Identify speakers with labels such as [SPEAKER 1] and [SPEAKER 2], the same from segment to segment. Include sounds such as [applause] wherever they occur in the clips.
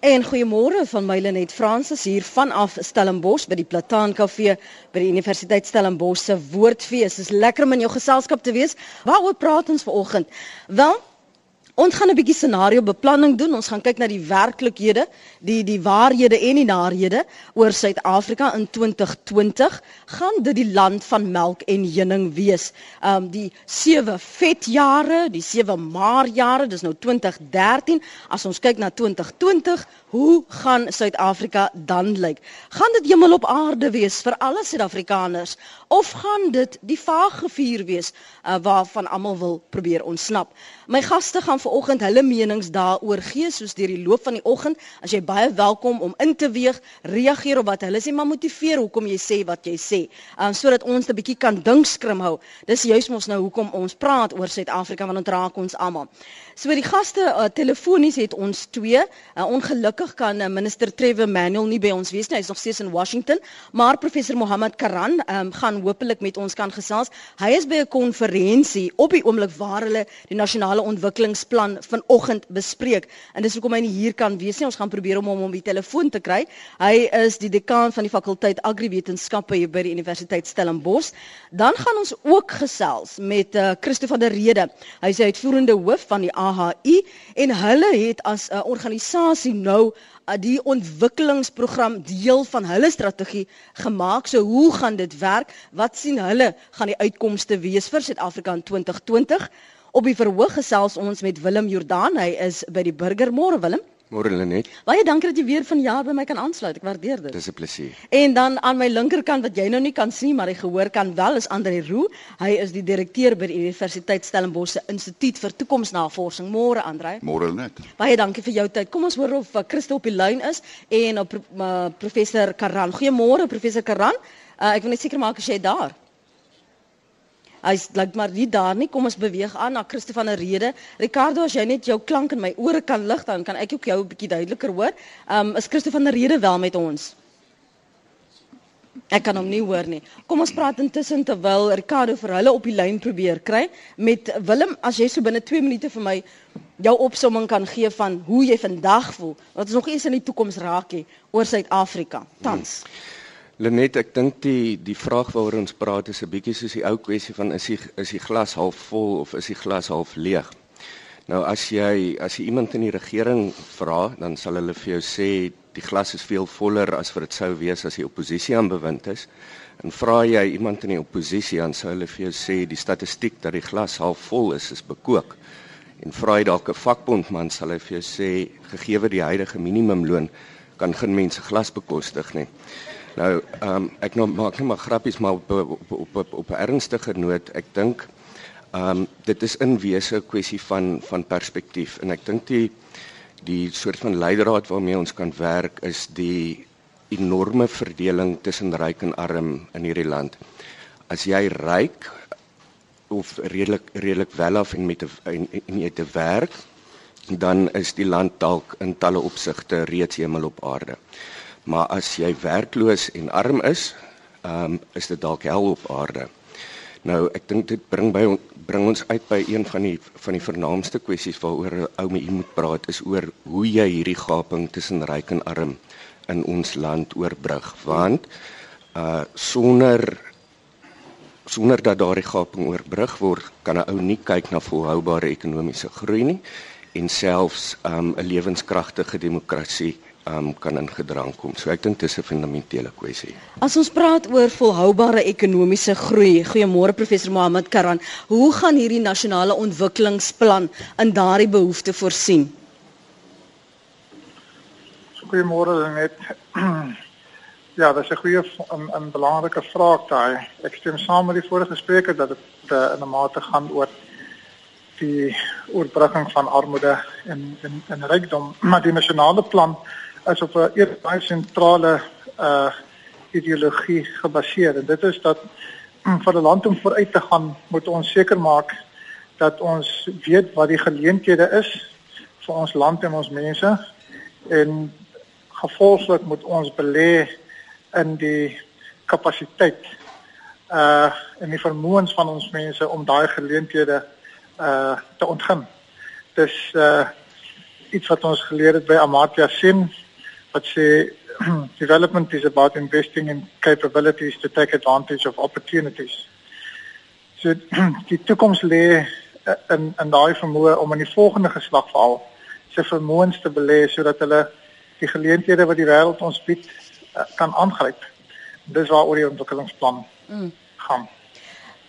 [SPEAKER 1] En goeiemôre van my Lenet Fransis hier vanaf Stellenbosch by die Plataan Kafee by die Universiteit Stellenbosch se Woordfees. Dit is lekker om in jou geselskap te wees. Waaroor praat ons vanoggend? Wel, Ons gaan 'n bietjie scenario beplanning doen. Ons gaan kyk na die werklikhede, die die waarhede en die narehede oor Suid-Afrika in 2020. Gaan dit die land van melk en heuning wees? Um die sewe vetjare, die sewe maarjare, dis nou 2013. As ons kyk na 2020, hoe gaan Suid-Afrika dan lyk? Gaan dit hemel op aarde wees vir alle Suid-Afrikaners of gaan dit die vaage vuur wees uh, waarvan almal wil probeer ontsnap? My gaste gaan vanoggend hulle menings daaroor gee soos deur die loop van die oggend. As jy baie welkom om in te weeg, reageer op wat hulle sê, maar motiveer hoekom jy sê wat jy sê, um, sodat ons 'n bietjie kan dink skrim hou. Dis juis mos nou hoekom ons praat oor Suid-Afrika want dit raak ons almal. So die gaste uh, telefonies het ons twee. Uh, ongelukkig kan uh, minister Trevor Manuel nie by ons wees nie. Hy is nog steeds in Washington, maar professor Mohammed Karan um, gaan hopelik met ons kan gesels. Hy is by 'n konferensie op die oomblik waar hulle die nasionale ontwikkelingsplan vanoggend bespreek. En dis hoekom hy nie hier kan wees nie. Ons gaan probeer om hom om die telefoon te kry. Hy is die dekaan van die fakulteit agriwetenskappe hier by die Universiteit Stellenbosch. Dan gaan ons ook gesels met uh, Christo van der Rede. Hy is uitvoerende hoof van die AHI en hulle het as 'n organisasie nou uh, die ontwikkelingsprogram deel van hulle strategie gemaak. So hoe gaan dit werk? Wat sien hulle gaan die uitkomste wees vir Suid-Afrika in 2020? Op die verhoog gesels ons met Willem Jordaan. Hy is by die Burger Môre Willem.
[SPEAKER 2] Môre Lenet.
[SPEAKER 1] Baie dankie dat jy weer vanjaar by my kan aansluit. Ek waardeer dit.
[SPEAKER 2] Dis 'n plesier.
[SPEAKER 1] En dan aan my linkerkant wat jy nou nie kan sien, maar jy gehoor kan wel is Andre Roo. Hy is die direkteur by die Universiteit Stellenbosch se Instituut vir Toekomsnavorsing. Môre Andre.
[SPEAKER 2] Môre Lenet.
[SPEAKER 1] Baie dankie vir jou tyd. Kom ons hoor of uh, Christo op die lyn is en op uh, professor Karan. Goeiemôre professor Karan. Uh, ek wil net seker maak as jy daar is. Hy's lyk maar nie daar nie. Kom ons beweeg aan na Christo van der Rede. Ricardo, as jy net jou klank in my ore kan lig dan kan ek ook jou 'n bietjie duideliker hoor. Um is Christo van der Rede wel met ons? Ek kan hom nie hoor nie. Kom ons praat intussen terwyl Ricardo vir hulle op die lyn probeer kry met Willem as jy so binne 2 minute vir my jou opsomming kan gee van hoe jy vandag voel. Wat ons nog eens in die toekoms raak hê oor Suid-Afrika. Tans. Hmm.
[SPEAKER 2] Lenet, ek dink die die vraag waaroor ons praat is 'n bietjie soos die ou kwessie van is die is die glas half vol of is die glas half leeg. Nou as jy as jy iemand in die regering vra, dan sal hulle vir jou sê die glas is veel voller as wat dit sou wees as die oppositie aan bewind is. En vra jy iemand in die oppositie dan sou hulle vir jou sê die statistiek dat die glas half vol is is bekook. En vra jy dalk 'n vakbondman sal hy vir jou sê gegee die huidige minimumloon kan geen mense glas bekostig nie. Nou, ehm um, ek nou maak net maar grappies maar op op op op, op 'n ernstiger noot. Ek dink ehm um, dit is in wese 'n kwessie van van perspektief en ek dink die die soort van leidraad waarmee ons kan werk is die enorme verdeling tussen ryk en arm in hierdie land. As jy ryk of redelik redelik welaf en met 'n en, jy te werk, dan is die land dalk in talle opsigte reeds hemel op aarde. Maar as jy werkloos en arm is, ehm um, is dit dalk hel op aarde. Nou ek dink dit bring by bring ons uit by een van die van die vernaamste kwessies waaroor 'n ou mens moet praat is oor hoe jy hierdie gaping tussen ryk en arm in ons land oorbrug want uh sonder sonder dat daardie gaping oorbrug word kan 'n ou nie kyk na volhoubare ekonomiese groei nie en selfs um 'n lewenskragtige demokrasie um, kan in gedrang kom. So ek dink dis 'n fundamentele kwessie.
[SPEAKER 1] As ons praat oor volhoubare ekonomiese groei, goeiemôre professor Mohammed Karan, hoe gaan hierdie nasionale ontwikkelingsplan in daardie behoefte voorsien?
[SPEAKER 3] Goeiemôre net. [clears throat] Ja, dit is 'n goeie en 'n belangrike vraag daai. Ek stem saam met die vorige spreker dat dit uh, in 'n mate gaan oor die oorbrugging van armoede en en en rykdom, [clears throat] maar die nasionale plan is op 'n eers baie sentrale uh ideologie gebaseer en dit is dat vir 'n land om vooruit te gaan moet ons seker maak dat ons weet wat die geleenthede is vir ons land en ons mense. En gevolglik moet ons belê in die kapasiteit uh en die vermoëns van ons mense om daai geleenthede uh te ontgin. Dis uh iets wat ons geleer het by Amartya Sen wat sê [clears throat] development is about investing in capabilities to take advantage of opportunities. So [clears throat] die toekoms lê eh, in in daai vermoë om in die volgende geslag veral se vermoëns te belê sodat hulle die geleenthede wat die wêreld ons bied uh, kan aangryp. Dis waaroor die ontwikkelingsplan mm. gaan.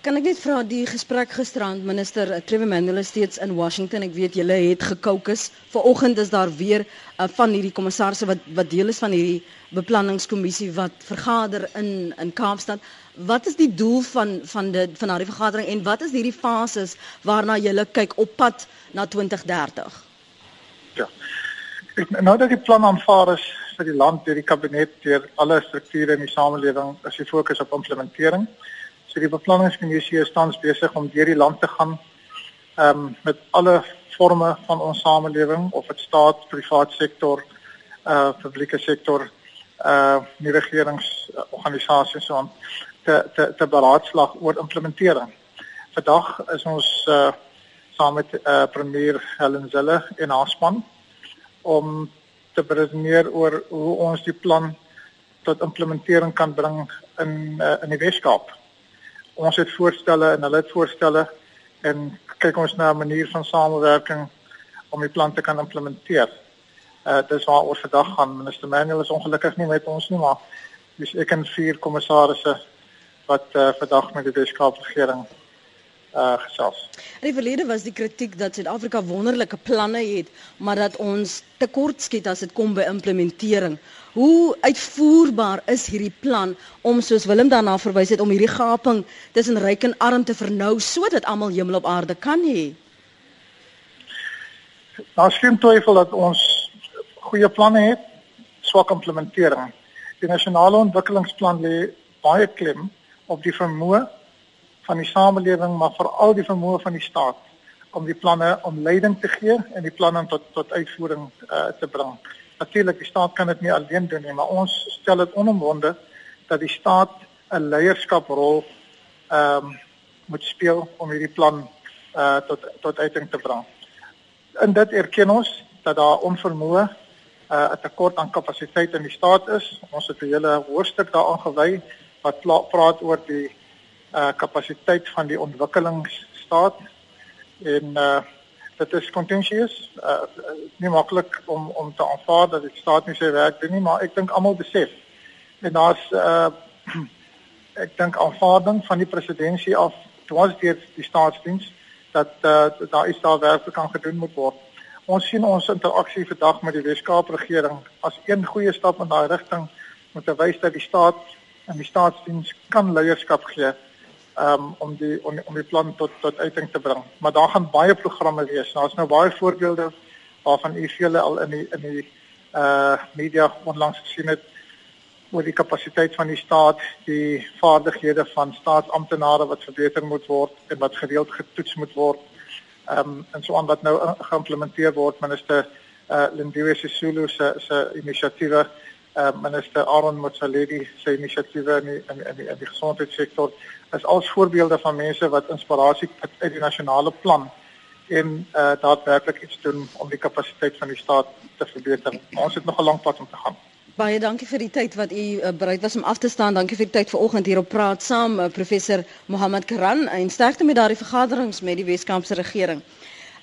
[SPEAKER 1] Kan ek net vra die gesprek gisterand minister Trevor Manuel steeds in Washington. Ek weet julle het gekookus. Vanoggend is daar weer uh, van hierdie kommissarse wat wat deel is van hierdie beplanningskommissie wat vergader in in Kaapstad. Wat is die doel van van dit van daardie vergadering en wat is hierdie fases waarna julle kyk op pad na 2030?
[SPEAKER 3] Ja. Nou dat die plan aanvaar is vir die land deur die kabinet deur alle strukture in die samelewing, is die fokus op implementering. So die beplanningskommissie is tans besig om deur die land te gaan ehm um, met alle forme van ons samelewing of dit staat, privaat sektor, uh publieke sektor, uh nie regeringsorganisasies so aan te te te beraadslag oor implementering. Vandag is ons uh saam met uh premier Helen Zille en haar span om te beredeneer oor hoe ons die plan tot implementering kan bring in uh, in die Weskaap ons het voorstelle en hulle het voorstelle en kyk ons na 'n manier van samewerking om die plan te kan implementeer. Uh dis waar ons vandag gaan. Minister Manuel is ongelukkig nie met ons nie, maar dis ek en vier kommissarisse wat uh vandag met die Weskaap regering uh gesels.
[SPEAKER 1] In die verlede was die kritiek dat Suid-Afrika wonderlike planne het, maar dat ons tekort skiet as dit kom by implementering. Hoe uitvoerbaar is hierdie plan om soos Willem daarna verwys het om hierdie gaping tussen ryk en arm te vernou sodat almal hemel op aarde kan hê?
[SPEAKER 3] Daar geen twyfel dat ons goeie planne het, swak implementering. Die nasionale ontwikkelingsplan lê baie klem op die vermoë van die samelewing, maar veral die vermoë van die staat om die planne om leiding te gee en die planne tot tot uitvoering uh, te bring. Natuurlik die staat kan dit nie alleen doen nie, maar ons stel dit onomwonde dat die staat 'n leierskaprol ehm um, moet speel om hierdie plan uh tot tot uiting te bring. In dit erken ons dat daar onvermoë uh 'n tekort aan kapasiteit in die staat is. Ons het 'n hele hoofstuk daaraan gewy wat praat oor die uh kapasiteit van die ontwikkelingsstaat en uh dit is kontensieus uh nie maklik om om te aanvaar dat die staat nie sy werk doen nie maar ek dink almal besef. En daar's uh [clears throat] ek dink aanvaarding van die presidentskap af towards die die staatsdiens dat uh daar is daar werk wat kan gedoen moet word. Ons sien ons interaksie vandag met die Weskaap regering as een goeie stap in daai rigting om te wys dat die staat en die staatsdiens kan leierskap gee um, om die om, om die plan tot tot uiting te bring. Maar daar gaan baie programme wees. Daar's nou baie voorbeelde waarvan u vele al in die in die uh media onlangs gesien het oor die kapasiteit van die staat, die vaardighede van staatsamptenare wat verbeter moet word en wat gereeld getoets moet word. Ehm um, en so aan wat nou geïmplementeer word minister uh Lindiwe Sisulu se se inisiatiewe uh, minister Aaron Motsoaledi se inisiatiewe in die, in, in die in die gesondheidssektor is als voorbeelde van mense wat inspirasie uit die nasionale plan en uh, daadwerklik iets doen om die kapasiteit van die staat te verbeter. Maar ons het nog 'n lang pad om te gaan.
[SPEAKER 1] Baie dankie vir die tyd wat u uh, bereid was om af te staan. Dankie vir die tyd vanoggend hier op praat saam uh, professor Mohammed Karan en sterkte met daardie vergaderings met die Weskaapse regering.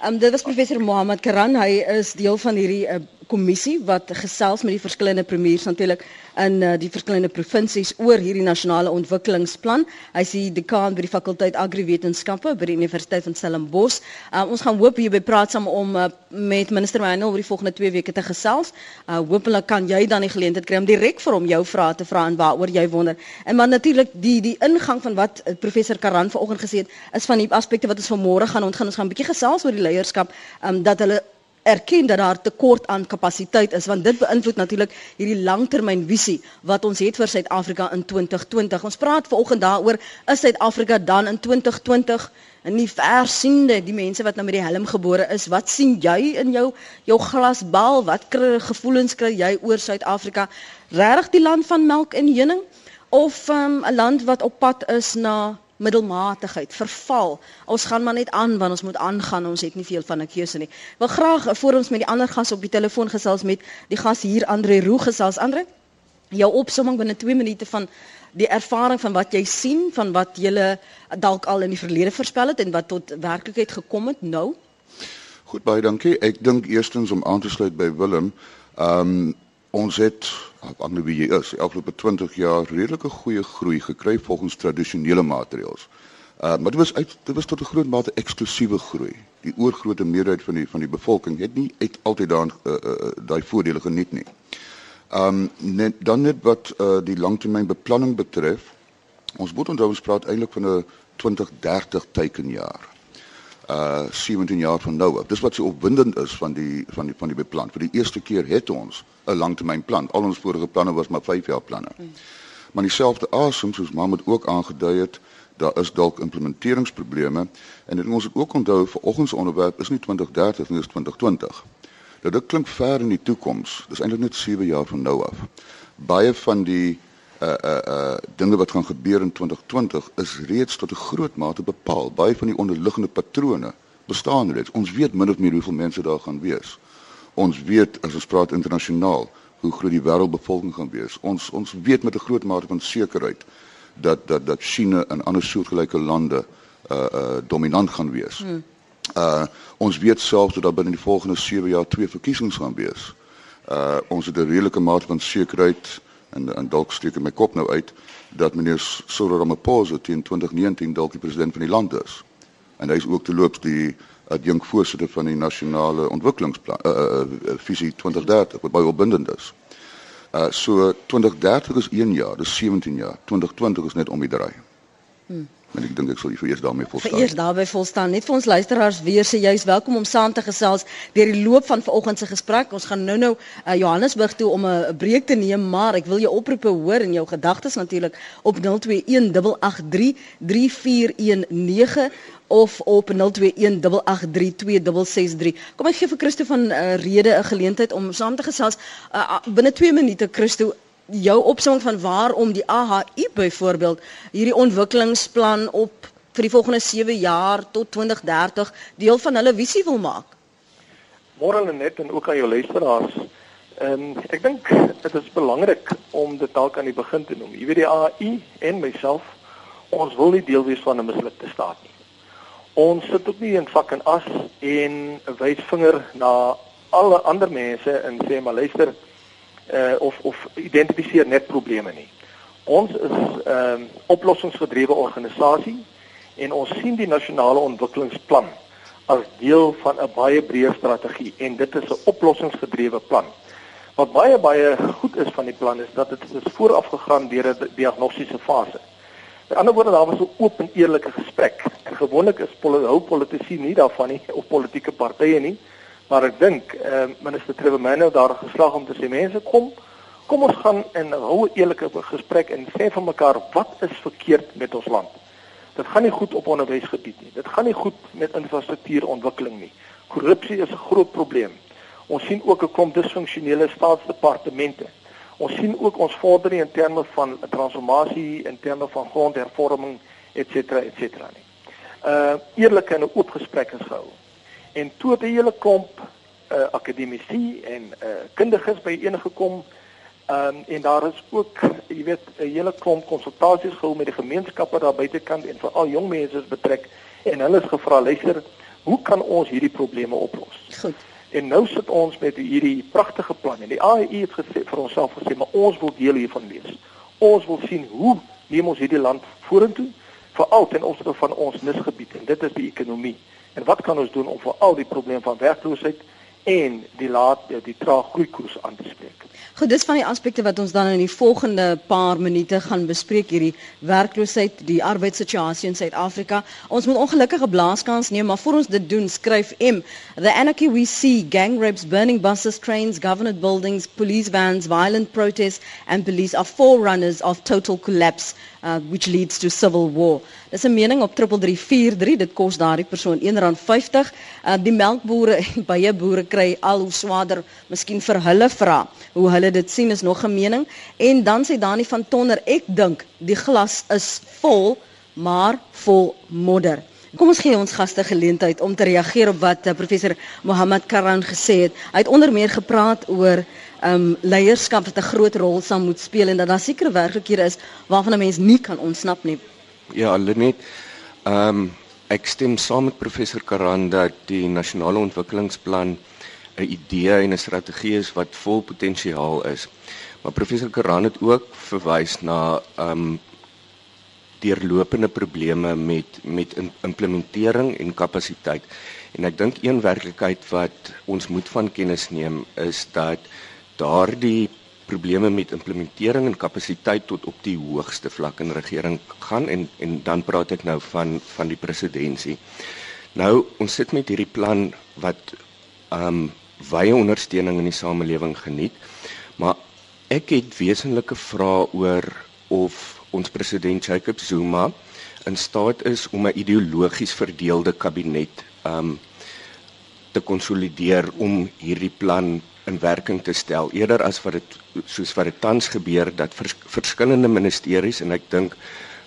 [SPEAKER 1] Um, dit was professor Mohammed Karan. Hy is deel van hierdie uh, kommissie wat gesels met die verskillende premiers natuurlik in uh, die verskillende provinsies oor hierdie nasionale ontwikkelingsplan. Hy is die dekaan by die fakulteit agriwetenskappe by die Universiteit van Stellenbosch. Uh, ons gaan hoop hier by praat saam om uh, met minister Manuel oor die volgende 2 weke te gesels. Uh, Hoopelik kan jy dan die geleentheid kry om direk vir hom jou vrae te vra en waaroor jy wonder. En maar natuurlik die die ingang van wat professor Karan vanoggend gesê het is van die aspekte wat ons vanmôre gaan ontgaan. Ons gaan 'n bietjie gesels oor die leierskap um, dat hulle erken dat daar tekort aan kapasiteit is want dit beïnvloed natuurlik hierdie langtermynvisie wat ons het vir Suid-Afrika in 2020. Ons praat vanoggend daaroor is Suid-Afrika dan in 2020 en nie ver siende die mense wat nou met die helm gebore is. Wat sien jy in jou jou glasbal? Wat kry gevoelens kry jy oor Suid-Afrika? Regtig die land van melk en honing of ehm, 'n um, land wat op pad is na middelmatigheid, verval. Ons gaan maar net aan want ons moet aangaan. Ons het nie veel van 'n keuse nie. Wil graag voor ons met die ander gas op die telefoon gesels met die gas hier Andre Roo gesels. Andre, jou opsomming binne 2 minute van die ervaring van wat jy sien van wat jy dalk al in die verlede voorspel het en wat tot werklikheid gekom het nou.
[SPEAKER 4] Goed baie dankie. Ek dink eerstens om aan te sluit by Willem, ehm um, ons het aan wie jy is, afgelope 20 jaar redelike goeie groei gekry volgens tradisionele maatreëls. Uh maar dit was uit dit was tot 'n groot mate eksklusiewe groei. Die oorgrootste meerderheid van die van die bevolking het nie uit altyd daan uh, uh, daai voordele geniet nie. Um net dan net wat uh, die langtermynbeplanning betref, ons moet onthou ons praat eintlik van 'n 2030 tekenjaar uh 17 jaar van nou af. Dis wat so opwindend is van die van die van die beplan. Vir die eerste keer het ons 'n langtermynplan. Al ons vorige planne was maar 5 jaar planne. Hmm. Maar dieselfde asem soos Mohammed ook aangedui het, daar is dalk implementeringsprobleme en dit moet ons ook onthou vir oggens onderwerp is nie 2030 nie, dis 2020. Nou dit klink ver in die toekoms. Dis eintlik net 7 jaar van nou af. Baie van die uh uh uh dinge wat gaan gebeur in 2020 is reeds tot 'n groot mate bepaal. Baie van die onderliggende patrone bestaan reeds. Ons weet min of meer hoeveel mense daar gaan wees. Ons weet as ons praat internasionaal hoe groot die wêreldbevolking gaan wees. Ons ons weet met 'n groot mate van sekerheid dat dat dat China en ander soortgelyke lande uh uh dominant gaan wees. Hmm. Uh ons weet selfs dat daar binne die volgende 7 jaar twee verkiesings gaan wees. Uh ons het 'n redelike mate van sekerheid en en dalk steek in my kop nou uit dat meneer Cyril Ramaphosa teen 2019 dalk die president van die land is. En hy is ook te loop die adjunk voorsitter van die nasionale ontwikkelingsplan uh, uh, visie 2030 wat baie opbindend is. Uh so 2030 is 1 jaar, dis 17 jaar. 2020 is net om die draai. Hmm. En ek dink ek sal eers daarmee volstaan.
[SPEAKER 1] Eers daarby volstaan. Net vir ons luisteraars weer sê jy's welkom om saam te gesels deur die loop van vanoggend se gesprek. Ons gaan nou-nou uh, Johannesburg toe om 'n breek te neem, maar ek wil jou oproepe hoor en jou gedagtes natuurlik op 0218833419 of op 0218832663. Kom ek gee vir Christo van uh, rede 'n geleentheid om saam te gesels uh, binne 2 minute Christo jou opsomming van waarom die AHI byvoorbeeld hierdie ontwikkelingsplan op vir die volgende 7 jaar tot 2030 deel van hulle visie wil maak.
[SPEAKER 5] Môre net en ook aan jou luisteraars. Ehm um, ek dink dit is belangrik om dit dalk aan die begin te noem. Jy weet die AHI en myself, ons wil nie deel wees van 'n mislukte staat nie. Ons sit ook nie in vak en as en 'n wysvinger na alle ander mense en sê maar luister, uh, of of identifiseer net probleme nie. Ons is 'n uh, oplossingsgedrewe organisasie en ons sien die nasionale ontwikkelingsplan as deel van 'n baie breër strategie en dit is 'n oplossingsgedrewe plan. Wat baie baie goed is van die plan is dat dit is vooraf gegaan deur 'n diagnostiese fase. Met ander woorde daar was 'n oop en eerlike gesprek. En gewoonlik is hou politici nie daarvan nie [laughs] of politieke partye nie. Maar ek dink eh uh, minister Trevor Manuel daar geslag om te sê mense kom kom ons gaan en hou 'n eerlike gesprek en sê vir mekaar wat is verkeerd met ons land. Dit gaan nie goed op onderwysgebied nie. Dit gaan nie goed met infrastruktuurontwikkeling nie. Korrupsie is 'n groot probleem. Ons sien ook 'n klomp disfunksionele staatsdepartemente. Ons sien ook ons vordering in terme van transformasie, in terme van grondhervorming, ens etc. nie. Uh eerlike en oop gesprek is gehou en toe het 'n hele klomp uh, akademici en uh, kundiges by enige gekom um, en daar is ook jy weet 'n hele klomp konsultasies gehou met die gemeenskappe daar buitekant en veral jong mense is betrek. En hulle is gevra luister hoe kan ons hierdie probleme oplos?
[SPEAKER 1] Goed.
[SPEAKER 5] En nou sit ons met hierdie pragtige plan. En die AEI het gesê vir onsself gesê maar ons wil deel hiervan wees. Ons wil sien hoe neem ons hierdie land vorentoe veral ten opsigte van ons nisgebied en dit is die ekonomie En wat kan ons doen om vir al die probleme van werkloosheid en die laat die trae groeikoers aan te spreek?
[SPEAKER 1] Goed, dis van die aspekte wat ons dan in die volgende paar minute gaan bespreek hierdie werkloosheid, die arbeidssituasie in Suid-Afrika. Ons moet ongelukkige blaaskans neem, maar voor ons dit doen, skryf M, the anarchy we see, gang rapes, burning buses, trains, government buildings, police vans, violent protests and police are forerunners of total collapse uh, which leads to civil war. Dis 'n mening op 3343. Dit kos daardie persoon R1.50. Uh, die melkbore [laughs] en baie boere kry al hoe swaarder, miskien vir hulle vra. Hoe hulle dit sien is nog 'n mening. En dan sê Dani van Tonner, ek dink die glas is vol maar vol modder. Kom ons gee ons gaste geleentheid om te reageer op wat uh, professor Mohammed Karan gesê het. Hy het onder meer gepraat oor um, leierskap wat 'n groot rol sal moet speel en dat daar sekere werklikhede is waarvan 'n mens nie kan ontsnap nie.
[SPEAKER 2] Ja, Lenet. Um, ek stem saam met professor Karan dat die nasionale ontwikkelingsplan 'n idee en 'n strategie is wat vol potensiaal is. Maar professor Karan het ook verwys na um, deurlopende probleme met met implementering en kapasiteit. En ek dink een werklikheid wat ons moet van kennis neem is dat daardie probleme met implementering en kapasiteit tot op die hoogste vlak in regering gaan en en dan praat ek nou van van die presidentsie. Nou ons sit met hierdie plan wat um wye ondersteuning in die samelewing geniet. Maar ek het wesenlike vrae oor of ons president Jacob Zuma in staat is om 'n ideologies verdeelde kabinet um te konsolideer om hierdie plan in werking te stel eerder as wat dit soos wat dit tans gebeur dat vers, verskillende ministeries en ek dink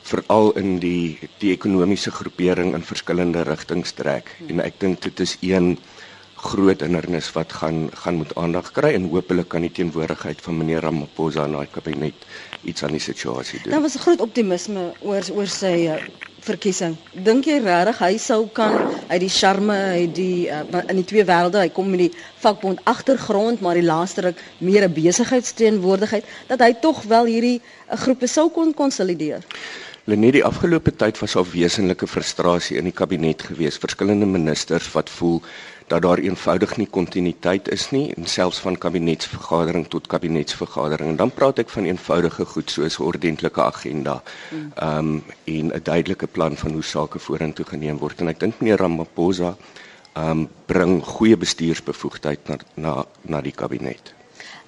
[SPEAKER 2] veral in die die ekonomiese groepering in verskillende rigtings trek en ek dink dit is een groot hindernis wat gaan gaan moet aandag kry en hopelik kan die teenwoordigheid van meneer Ramaphosa in daai kabinet iets aan die situasie doen.
[SPEAKER 1] Daar was groot optimisme oor oor sy uh, verkiesing. Dink jy regtig hy sou kan uit die charme, uit die uh, in die twee wêrelde, hy kom met die vakbond agtergrond, maar die laaste ruk meer 'n besigheidsteenwoordigheid dat hy tog wel hierdie uh, groepe sou kon konsolideer?
[SPEAKER 2] Lenie die afgelope tyd was al wesenlike frustrasie in die kabinet gewees. Verskillende ministers wat voel dat daar eenvoudig nie kontinuïteit is nie en selfs van kabinetsvergadering tot kabinetsvergadering. En dan praat ek van eenvoudige goed soos 'n ordentlike agenda. Ehm um, en 'n duidelike plan van hoe sake vorentoe geneem word. En ek dink meneer Ramaphosa ehm um, bring goeie bestuursbevoegdheid na na na die kabinet.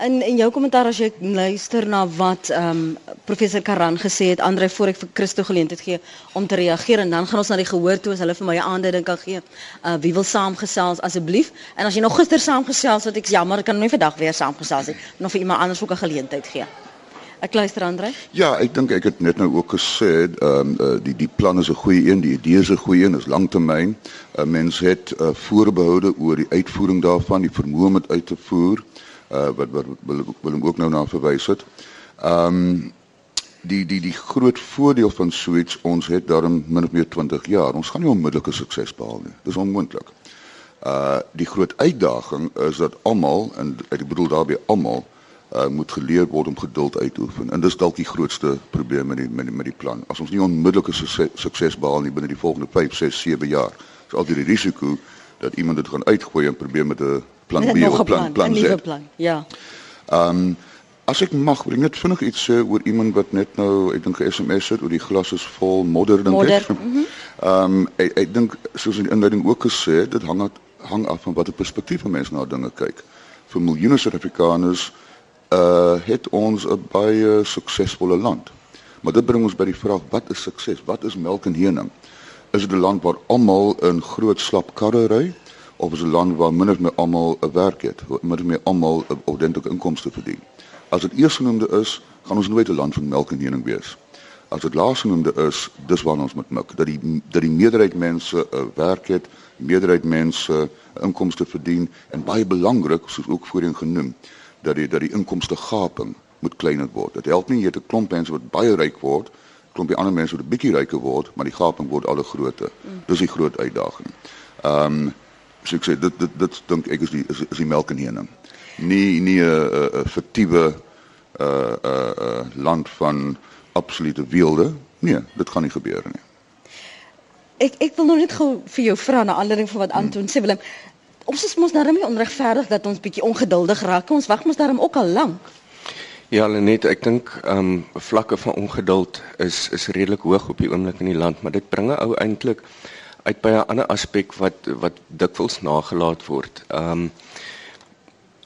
[SPEAKER 1] In in jou kommentaar as jy luister na wat ehm um, professor Karan gesê het, Andre voor ek vir Christo geleentheid gee om te reageer en dan gaan ons na die gehoor toe as hulle vir my 'n aanduiding kan gee. Uh wie wil saamgesels asseblief? En as jy nog gister saamgesels het, ek jammer, kan nie vandag weer saamgesels nie. Nog vir iemand anders ook 'n geleentheid gee. Ek luister Andre.
[SPEAKER 4] Ja, ek dink ek het net nou ook gesê, ehm um, die die plan is 'n goeie een, die idee is 'n goeie een, is langtermyn. 'n uh, Mens het uh, voorbehoude oor die uitvoering daarvan, die vermoë om dit uit te voer uh, wat wat wil wil hom ook nou na verwys het. Ehm um, die die die groot voordeel van Switch ons het daarom min of meer 20 jaar. Ons gaan nie onmiddellike sukses behaal nie. Dis onmoontlik. Uh die groot uitdaging is dat almal en ek bedoel daarby almal uh moet geleer word om geduld uit te oefen. En dis dalk die grootste probleem met die met die, met die plan. As ons nie onmiddellike sukses, sukses behaal nie binne die volgende 5, 6, 7 jaar, is altyd die risiko dat iemand dit gaan uitgooi en probeer met 'n plan B of plan plan Z.
[SPEAKER 1] Plan, ja.
[SPEAKER 4] Ehm um, as ek mag, wil ek net vinnig iets sê oor iemand wat net nou, ek dink 'n SMS het oor die glas is vol modder dink
[SPEAKER 1] ek. [laughs] Mhm.
[SPEAKER 4] Ehm um, ek, ek dink soos in die inleiding ook gesê, dit hang af hang af van watter perspektief mense na dinge kyk. Vir miljoene Suid-Afrikaners uh het ons 'n baie suksesvolle land. Maar dit bring ons by die vraag wat is sukses? Wat is melk en honing? Is dit 'n land waar almal in groot slap karre ry? Is 'n land waar min of meer almal 'n werk het, waar min of meer almal 'n ordentlike inkomste verdien. As dit eersgenoemde is, gaan ons nooit 'n land van melk en honing wees. As dit laasgenoemde is, dis waar ons moet mik dat die dat die meerderheid mense 'n werk het, meerderheid mense inkomste verdien en baie belangrik, soos ook voorheen genoem, dat die dat die inkomste gaping moet kleiner word. Dit help nie jy het 'n klomp mense wat baie ryk word, klompie ander mense wat 'n bietjie ryker word, maar die gaping word al groter. Dis die groot uitdaging. Ehm um, so ek sê dit dit dit dink ek is die is, is die melk en honing. Nie nie 'n 'n fiktiewe 'n 'n 'n land van absolute weelde. Nee, dit gaan nie gebeur nie.
[SPEAKER 1] Ek ek wil nog net gou vir jou vra na aanleiding van wat Anton hmm. sê Willem. Ons is mos daarom nie onregverdig dat ons bietjie ongeduldig raak. Ons wag mos daarom ook al lank.
[SPEAKER 2] Ja, Lenet, ek dink ehm um, vlakke van ongeduld is is redelik hoog op die oomblik in die land, maar dit bringe ou eintlik uit by 'n ander aspek wat wat dikwels nagelaat word. Ehm um,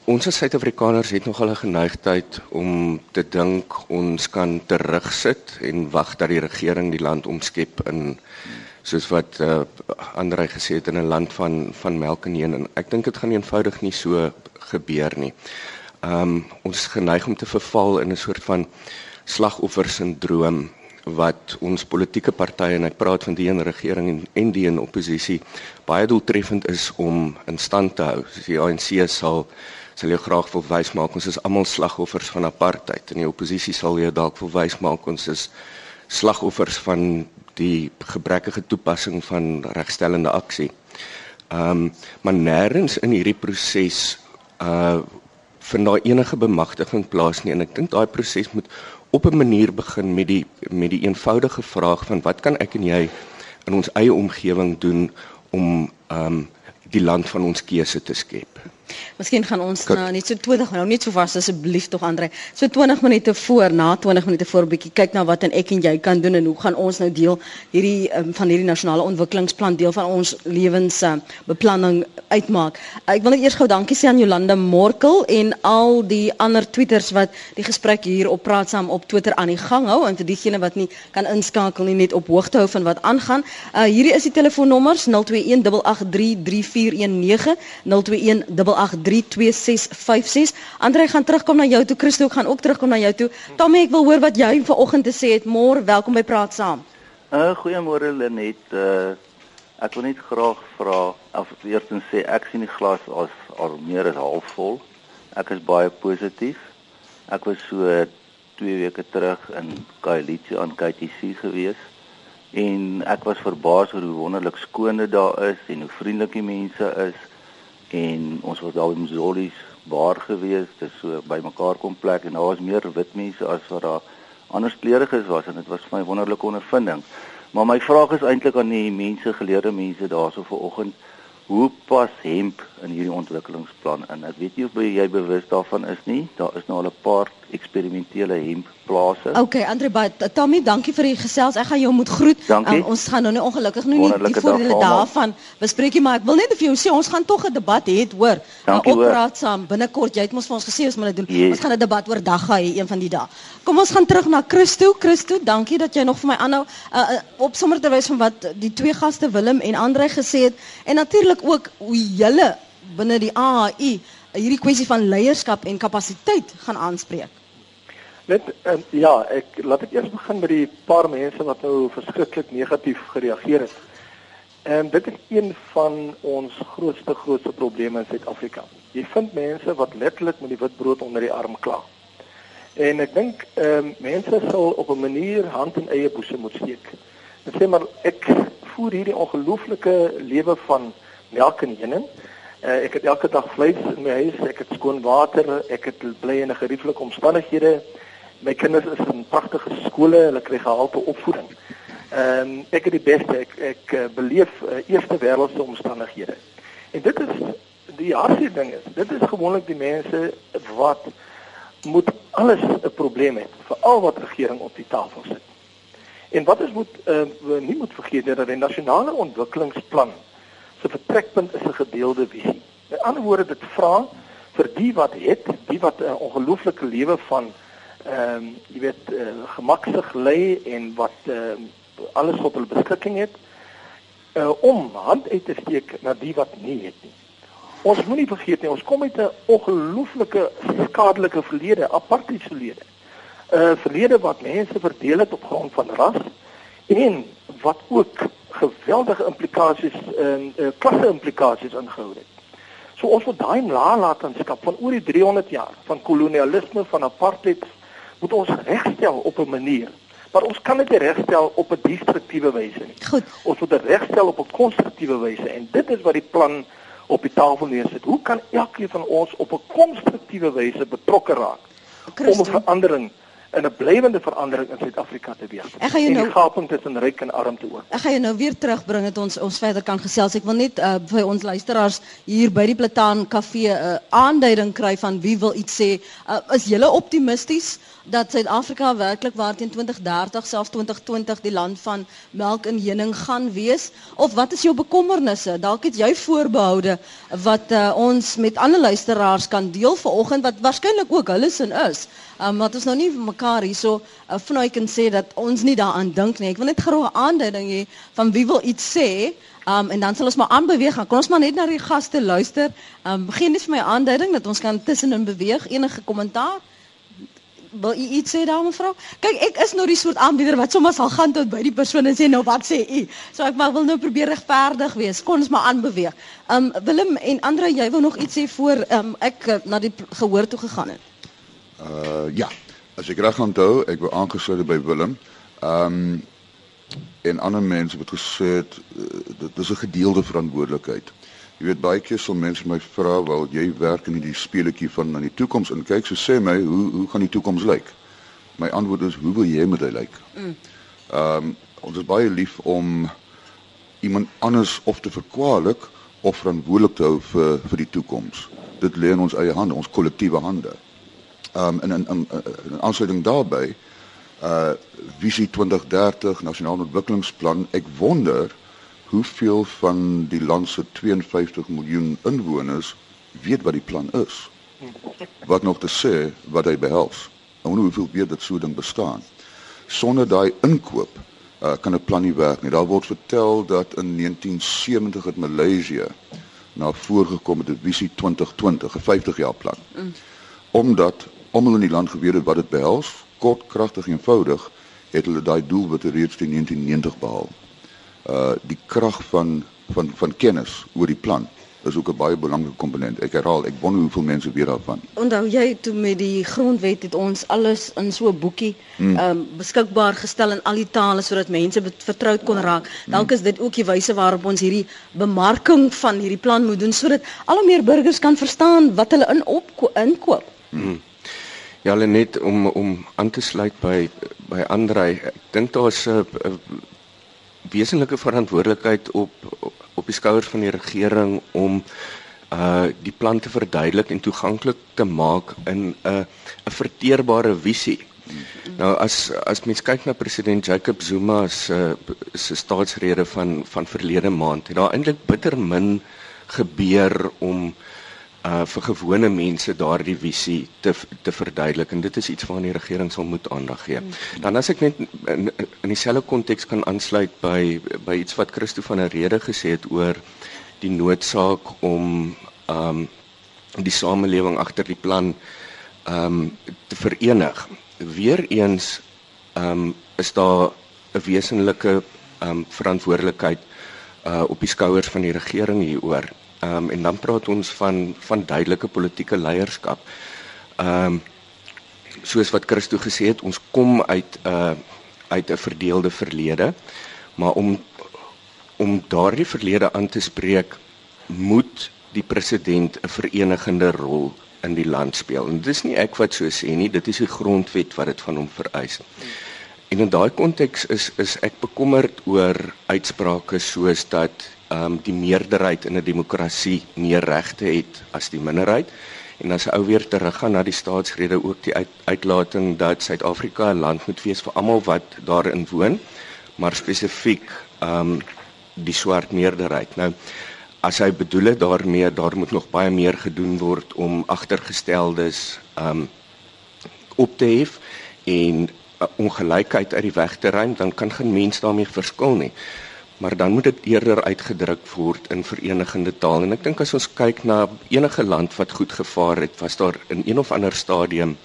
[SPEAKER 2] ons as Suid-Afrikaners het nogal 'n geneigtheid om te dink ons kan terugsit en wag dat die regering die land omskep in soos wat uh, Andre gesê het in 'n land van van melk en honing. Ek dink dit gaan eenvoudig nie so gebeur nie. Ehm um, ons geneig om te verval in 'n soort van slagoffer sindroom wat ons politieke partye en ek praat van die in regering en en die in oppositie baie doeltreffend is om in stand te hou. Soos die ANC sal sal jy graag wil wys maak ons is almal slagoffers van apartheid en die oppositie sal jy dalk wil wys maak ons is slagoffers van die gebrekkige toepassing van regstellende aksie. Ehm um, maar nêrens in hierdie proses uh vind daar enige bemagtiging plaas nie en ek dink daai proses moet op 'n manier begin met die met die eenvoudige vraag van wat kan ek en jy in ons eie omgewing doen om ehm um, die land van ons keuse te skep.
[SPEAKER 1] Miskien gaan ons Kijk. nou net so 20 nou net so vas asseblief tog Andre. So 20 minute voor, na 20 minute voor 'n bietjie kyk na wat en ek en jy kan doen en hoe gaan ons nou deel hierdie um, van hierdie nasionale ontwikkelingsplan deel van ons lewens uh, beplanning uitmaak. Ek wil net eers gou dankie sê aan Jolanda Morkel en al die ander tweeters wat die gesprek hier op praat saam op Twitter aan die gang hou en vir diegene wat nie kan inskakel nie net op hoogte hou van wat aangaan. Uh, hierdie is die telefoonnommers 021 8833419 021 08362656. Andre gaan terugkom na jou toe. Christo gaan ook terugkom na jou toe. Tommy, ek wil hoor wat jy vanoggend te sê het. Môre, welkom by Praat Saam.
[SPEAKER 6] Uh goeiemôre Lenet. Uh ek wil net graag vra of eers en sê ek sien die glas as al meer as halfvol. Ek is baie positief. Ek was so 2 weke terug in Kailichi aan KTC gewees en ek was verbaas oor hoe wonderlik skoon dit daar is en hoe vriendelik die mense is en ons was daar in Zolies bar gewees, dis so bymekaar kom plek en daar was meer wit mense as wat daar ander kleuriges was en dit was vir my wonderlike ondervinding. Maar my vraag is eintlik aan die mense, geleerde mense daarso vanoggend, hoe pas hemp in hierdie ontwikkelingsplan in? Ek weet nie of jy bewus daarvan is nie. Daar is nou al 'n paar eksperimentele hempplase.
[SPEAKER 1] Okay, Andre Baai, Tommy, dankie vir die gesels. Ek gaan jou moet groet.
[SPEAKER 6] Um,
[SPEAKER 1] ons gaan nou nie ongelukkig nou nie die voordele daarvan bespreek nie, maar ek wil net vir jou sê ons gaan tog 'n debat hê, hoor. Opraat saam binnekort. Jy het mos vir ons gesê ons moet dit doen. Yes. Ons gaan 'n debat oor dag hê een van die dae. Kom ons gaan terug na Christo. Christo, dankie dat jy nog vir my aanhou uh, uh, op sommer terwys van wat die twee gaste Willem en Andre gesê het en natuurlik ook hoe julle binne die AAI hierdie kwessie van leierskap en kapasiteit gaan aanspreek.
[SPEAKER 5] Net um, ja, ek laat ek eers begin met die paar mense wat nou verskriklik negatief gereageer het. En dit is een van ons grootste grootste probleme in Suid-Afrika. Jy vind mense wat letterlik met die wit brood onder die arm kla. En ek dink ehm um, mense sal op 'n manier hand in eie boesem moet steek. En sê maar ek voer hierdie ongelooflike lewe van melk en heuning. Uh, ek het elke dag vleis in my huis, ek het skoon water, ek het bly in 'n gerieflike omstandighede my kinders is in pragtige skole, hulle kry gehalte opvoeding. Ehm um, ek het die beste ek ek uh, beleef uh, eerste wêreldse omstandighede. En dit is die harde ding is, dit is gewoonlik die mense wat moet alles 'n probleem het vir al wat regering op die tafel sit. En wat ons moet uh, nie moet vergeet dat die nasionale ontwikkelingsplan se vertrekpunt is 'n gedeelde visie. Met ander woorde dit vra vir die wat het, die wat 'n uh, ongelooflike lewe van ehm um, jy weet uh, gemaksig lê en wat uh, alles wat hulle beskikking het uh, om hand uit te steek na die wat nie het nie. Ons moenie vergeet nie, ons kom uit 'n ongelooflike skadelike verlede, apartheid verlede. 'n uh, Verlede wat mense verdeel het op grond van ras en wat ook geweldige implikasies en uh, klasse implikasies ingehou het. So ons moet daai nalatenskap van oor die 300 jaar van kolonialisme van apartheid moet ons regstel op 'n manier. Maar ons kan dit regstel op 'n destruktiewe wyse nie.
[SPEAKER 1] Goed.
[SPEAKER 5] Ons moet dit regstel op 'n konstruktiewe wyse en dit is wat die plan op die tafel neersit. Hoe kan elkeen van ons op 'n konstruktiewe wyse betrokke raak Christen. om 'n verandering in 'n blywende verandering in Suid-Afrika te wees.
[SPEAKER 1] Ek gaan jou nou
[SPEAKER 5] gaping tussen ryk en armte ook.
[SPEAKER 1] Ek gaan jou nou weer terugbring dat ons ons verder kan gesels. Ek wil net uh, vir ons luisteraars hier by die Plataan Kafee 'n uh, aanduiding kry van wie wil iets sê. Uh, is julle optimisties dat Suid-Afrika werklik waar teen 2030 selfs 2020 die land van melk en heuning gaan wees of wat is jou bekommernisse? Dalk het jy voorbehoude wat uh, ons met ander luisteraars kan deel vanoggend wat waarskynlik ook hulle sin is. Um, wat ons nou nie mekaar hierso uh, vanaai kan sê dat ons nie daaraan dink nie. Ek wil net graag 'n aanduiding hê van wie wil iets sê. Um, en dan sal ons maar aanbeweeg. Kom ons maar net na die gaste luister. Um, begin net vir my aanduiding dat ons kan tussenin beweeg. Enige kommentaar? wil u iets sê daar mevrou? Kyk, ek is nou die soort aanbieder wat sommer sal gaan tot by die persoon en sê nou wat sê u? So ek maar wil nou probeer regverdig wees. Kon ons maar aanbeweeg. Um Willem en Andre, jy wou nog iets sê voor um ek uh, na die gehoor toe gegaan het.
[SPEAKER 4] Uh ja, as ek reg onthou, ek wou aangesluit by Willem. Um en ander mense het gesê uh, dit is 'n gedeelde verantwoordelikheid. Jy weet baie keer sal mense my vra, "Wel, jy werk in hierdie speletjie van na die toekoms en kyk, so sê my, hoe hoe gaan die toekoms lyk?" My antwoord is, "Hoe wil jy met hy lyk?" Ehm mm. um, ons is baie lief om iemand anders of te verkwalik of verantwoordelik te hou vir vir die toekoms. Dit lê in ons eie hande, ons kollektiewe hande. Um, en in in, in aansluiting daarbey uh visie 2030 nasionale ontwikkelingsplan. Ek wonder hoeveel van die land se 52 miljoen inwoners weet wat die plan is. Wat nog te sê wat hy behels. En hoeveel weet dat so ding bestaan. Sonder daai inkoop uh, kan 'n plan nie werk nie. Daar word vertel dat in 1970 het Maleisië na voorgekom met 'n visie 2020 'n 50 jaar plan. Mm. omdat almal in die land geweet het wat dit behels kort kragtig eenvoudig het hulle daai doelwitte reeds in 1990 behaal. Uh die krag van van van kennis oor die plan is ook 'n baie belangrike komponent. Ek herhaal, ek wonder hoeveel mense weet daarvan.
[SPEAKER 1] Onthou jy toe met die grondwet het ons alles in so 'n boekie hmm. ehm um, beskikbaar gestel in al die tale sodat mense vertroud kon raak. Dalk is dit ook die wyse waarop ons hierdie bemarking van hierdie plan moet doen sodat al hoe meer burgers kan verstaan wat hulle in op inkoop. Hmm.
[SPEAKER 2] Ja, net om om aan te sluit by by Andrei. Ek dink daar's 'n wesenlike verantwoordelikheid op, op die skouers van die regering om uh die plan te verduidelik en toeganklik te maak in 'n uh, 'n verteerbare visie. Nou as as mens kyk na president Jacob Zuma se se staatsrede van van verlede maand, het daar eintlik bitter min gebeur om uh vir gewone mense daardie visie te te verduidelik en dit is iets waarna die regering sal moet aandag gee. Dan as ek net in, in dieselfde konteks kan aansluit by by iets wat Christo van der Rede gesê het oor die noodsaak om um die samelewing agter die plan um te verenig. Weereens um is daar 'n wesenlike um verantwoordelikheid uh op die skouers van die regering hieroor. Ehm um, en dan praat ons van van duidelike politieke leierskap. Ehm um, soos wat Christo gesê het, ons kom uit 'n uh, uit 'n verdeelde verlede, maar om om daardie verlede aan te spreek, moet die president 'n verenigende rol in die land speel. En dis nie ek wat so sê nie, dit is die grondwet wat dit van hom vereis. En in daai konteks is is ek bekommerd oor uitsprake soos dat ehm um, die meerderheid in 'n demokrasie meer regte het as die minderheid. En as 'n ou weer teruggaan na die staatsrede ook die uit, uitlating dat Suid-Afrika 'n land moet wees vir almal wat daarin woon, maar spesifiek ehm um, die swart meerderheid. Nou as hy bedoel het daarmee daar moet nog baie meer gedoen word om agtergesteldes ehm um, op te hef en uh, ongelykheid uit die weg te ruim, dan kan geen mens daarmee verskil nie maar dan moet dit eerder uitgedruk word in verenigende taal en ek dink as ons kyk na enige land wat goed gevaar het was daar in een of ander stadium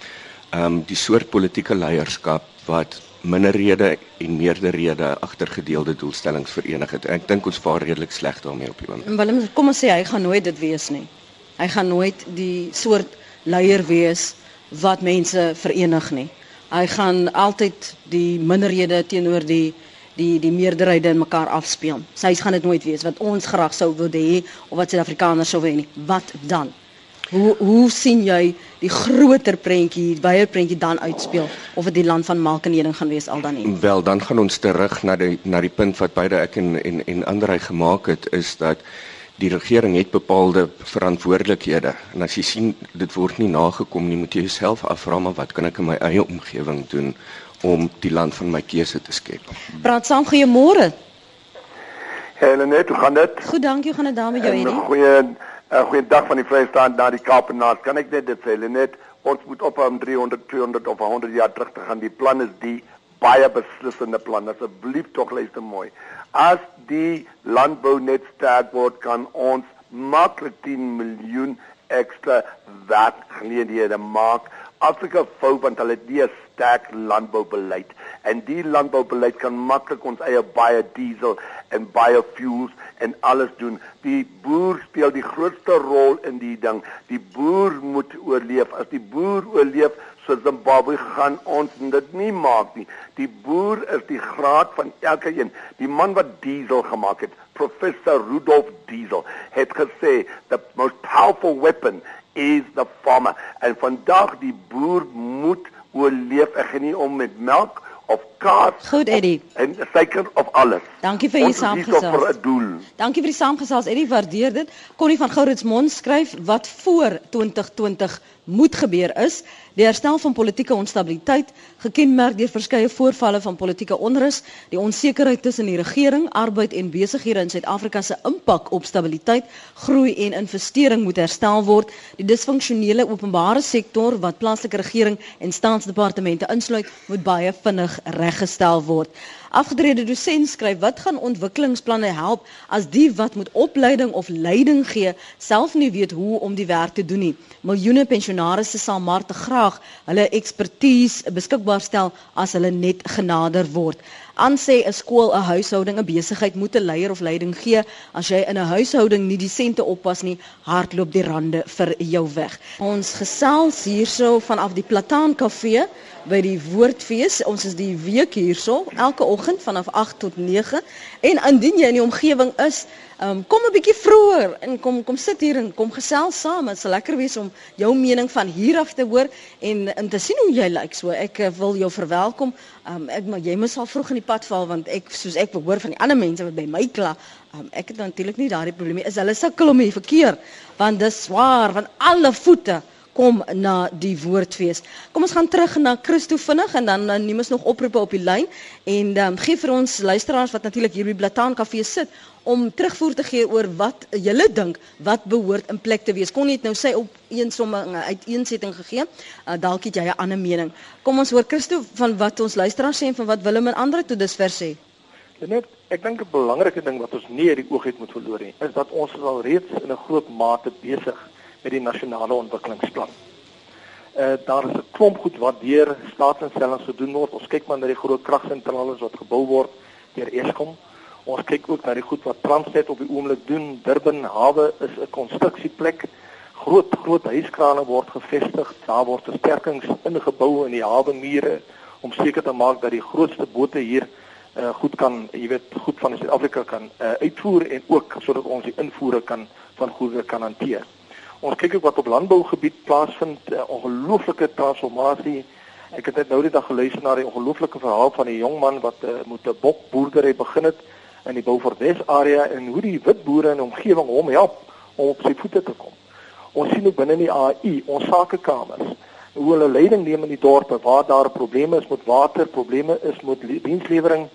[SPEAKER 2] ehm um, die soort politieke leierskap wat minderhede en meerderhede agter gedeelde doelstellings verenig het ek dink ons vaar redelik sleg daarmee op die oomblik.
[SPEAKER 1] Willem kom ons sê hy gaan nooit dit wees nie. Hy gaan nooit die soort leier wees wat mense verenig nie. Hy gaan altyd die minderhede teenoor die die die meerderhede in mekaar afspeel. Sy gaan dit nooit wees wat ons graag sou wou hê of wat Suid-Afrikaners sou wou hê. Wat dan? Hoe hoe sien jy die groter prentjie, baie prentjie dan uitspeel of dit die land van melk en honing gaan wees al dan nie?
[SPEAKER 2] Wel, dan gaan ons terug na die na die punt wat beide ek en en en ander hy gemaak het is dat die regering het bepaalde verantwoordelikhede en as jy sien dit word nie nagekom nie, moet jy jouself afvra maar wat kan ek in my eie omgewing doen om die land van my keuse te skep.
[SPEAKER 1] Praat saam goeiemôre.
[SPEAKER 7] Helene, hoe gaan dit?
[SPEAKER 1] Goed, dankie. Hoe gaan dit daar met jou hierdie?
[SPEAKER 7] Goeie 'n uh, goeie dag van die Vrystaat na die Kaap en na. Kan ek net dit sê, Helene? Ons moet op om 300, 200 of 100 jaar terug te gaan. Die plan is die baie beslissende plan. Asseblief tog luister mooi. As die landbou net sterk word, kan ons maklik 10 miljoen ekstra werkgeleenthede maak Afrika fou want hulle het nie 'n sterk landboubeleid en die landboubeleid kan maklik ons eie baie diesel en biofuels en alles doen. Die boer speel die grootste rol in die ding. Die boer moet oorleef. As die boer oorleef, so Zimbabwe gaan ons dit nie maak nie. Die boer is die graad van elke een. Die man wat diesel gemaak het, Professor Rudolf Diesel, het gesê the most powerful weapon is the farmer. En vandag die boer moet oorleef. Ek gaan nie om met melk of kaas
[SPEAKER 1] Goed, Eddie.
[SPEAKER 7] En suiker of alles.
[SPEAKER 1] Dankie vir u saamgesels. Dankie vir die saamgesels. Eddie waardeer dit. Connie van Gouritsmond skryf wat voor 2020 moet gebeur is die herstel van politieke onstabiliteit gekenmerk deur verskeie voorvalle van politieke onrus, die onsekerheid tussen die regering, arbeid en besighede in Suid-Afrika se impak op stabiliteit, groei en investering moet herstel word. Die disfunksionele openbare sektor wat plaaslike regering en staatsdepartemente insluit, moet baie vinnig reggestel word. Afgetrede dosent skryf wat gaan ontwikkelingsplanne help as die wat moet opleiding of leiding gee self nie weet hoe om die werk te doen nie. Miljoene pensionaars sal maar te graag hulle ekspertise beskikbaar stel as hulle net genader word. Aan sê 'n skool, 'n huishouding, 'n besigheid moet 'n leier of leiding gee. As jy in 'n huishouding nie die sente oppas nie, hardloop die rande vir jou weg. Ons gesels hierso vanaf die Plataan Kafee by die Woordfees. Ons is die week hierso elke oggend vanaf 8 tot 9. En indien jy in die omgewing is, um, kom 'n bietjie vroeër en kom kom sit hier en kom gesels saam. Dit sal lekker wees om jou mening van hier af te hoor en en te sien hoe jy lyk. Like. So ek uh, wil jou verwelkom. Um, ek maar jy moet al vroeg in die pad val want ek soos ek hoor van die ander mense wat by my kla, um, ek het natuurlik nie daardie probleem nie. Is hulle sukkel om hier verkeer want dis swaar van alle voete kom na die woordfees. Kom ons gaan terug na Christo vinnig en dan neem ons nog oproepe op die lyn en um, gee vir ons luisteraars wat natuurlik hier by Blataan Kafee sit om terugvoer te gee oor wat julle dink wat behoort in plek te wees. Kon dit nou sê op een somming uiteensetting gegee? Uh, dalk het jy 'n ander mening. Kom ons hoor Christo van wat ons luisteraars sê en van wat Willem en ander tot dusver sê.
[SPEAKER 5] Net ek dink 'n belangrike ding wat ons nie uit die oog het moet verloor nie, is dat ons al reeds in 'n groot mate besig met die nasionale ontwikkelingsplan. Uh daar is 'n klomp goed wat deur staatsinstellings gedoen word. Ons kyk maar na die groot kragsentrale wat gebou word deur Eskom. Ons kyk ook na die goed wat Transnet op die oomblik doen. Durban hawe is 'n konstruksieplek. Groot groot huiskrane word gevestig. Daar word versterkings ingebou in die hawe mure om seker te maak dat die grootste bote hier uh goed kan, jy weet, goed van Suid-Afrika kan uh uitvoer en ook sodat ons die invoere kan van goedere kan hanteer. Ons kyk ook wat op landbougebied plaasvind, uh, ongelooflike transformasie. Ek het net nou die dag geluister na die ongelooflike verhaal van 'n jong man wat uh, met 'n bokboerdery begin het in die Beaufort-Wes area en hoe die wit boere in die omgewing hom help om op sy voete te kom. Ons sien ook binne die AI, ons sakekamers, hoe hulle leiding neem in die dorpe waar daar probleme is met water, probleme is met dienslewering,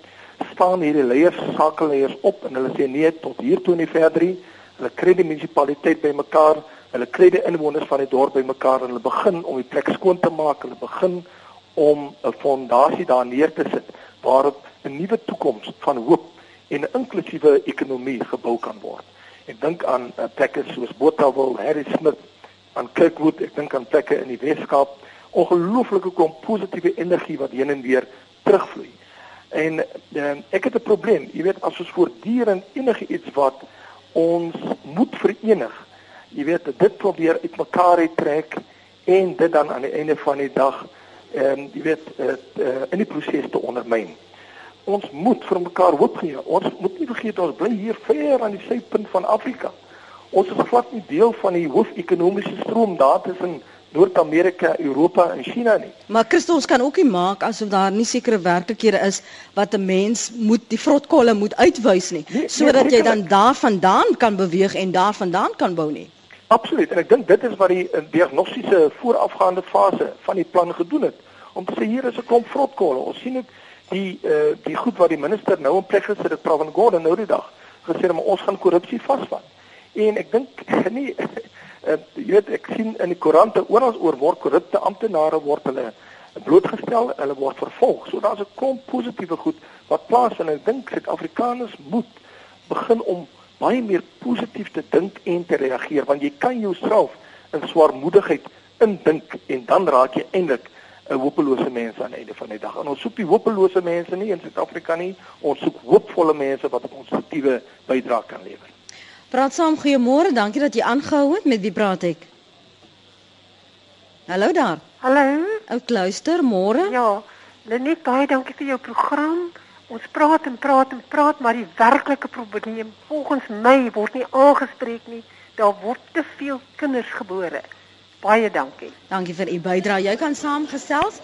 [SPEAKER 5] staan hierdie leiers, sakeleiers op en hulle sê nee tot hier toe nie verder nie. Hulle kry die munisipaliteit bymekaar Hulle kry die inwoners van die dorp bymekaar en hulle begin om die plek skoon te maak. Hulle begin om 'n fondasie daar neer te sit waarop 'n nuwe toekoms van hoop en 'n inklusiewe ekonomie gebou kan word. Ek dink aan uh, plekke soos Botawil, Harry Smith, aan Kirkwood, ek dink aan plekke in die Weskaap, ongelooflike kom positiewe energie wat heen en weer terugvloei. En uh, ek het 'n probleem, jy weet as ons voortdurend enige iets wat ons moet verenig jy weet dit probeer uitmekaar trek en dit dan aan die einde van die dag ehm um, jy weet uh, uh, in die proses te ondermyn. Ons moet vir mekaar hoop gee. Ons moet nie vergeet ons bly hier ver aan die suidpunt van Afrika. Ons is glad nie deel van die hoofekonomiese stroom daar tussen Noord-Amerika, Europa en China nie.
[SPEAKER 1] Maar Christus ons kan ook nie maak asof daar nie sekere werklikhede is wat 'n mens moet die vrotkolle moet uitwys nie, nee, nee sodat nee, jy dan daarvandaan kan beweeg en daarvandaan kan bou nie.
[SPEAKER 5] Absoluut. En ek dink dit is wat die eh, diagnostiese voorafgaande fase van die plan gedoen het. Om te sê hier is 'n klomp vrotkolle. Ons sien ook die uh die goed wat die minister nou in plek gesit het, Pravin Gordhan nou die dag gesê maar ons gaan korrupsie vasvang. En ek dink [laughs] nie uh, jy weet ek sien in die koerante oral oor word korrupte amptenare word hulle blootgestel, hulle word vervolg. So daar's 'n klomp positiewe goed wat plaasvind en ek dink Suid-Afrikaners moet begin om baie meer positief te dink en te reageer want jy kan jouself in swaarmoedigheid indink en dan raak jy eintlik 'n hopelose mens aan die einde van die dag. En ons soek die hopelose mense nie in Suid-Afrika nie. Ons soek hoopvolle mense wat 'n konstruktiewe bydrae kan lewer.
[SPEAKER 1] Praat saam, goeiemôre. Dankie dat jy aangehou het. Met wie praat ek? Hallo daar.
[SPEAKER 8] Hallo.
[SPEAKER 1] Ou Kluister, môre.
[SPEAKER 8] Ja. Lenet, baie dankie vir jou program. Ons praat en praat en praat, maar die werklike probleem volgens my word nie aangespreek nie. Daar word te veel kinders gebore. Baie dankie.
[SPEAKER 1] Dankie vir u bydrae. Jy kan saamgesels.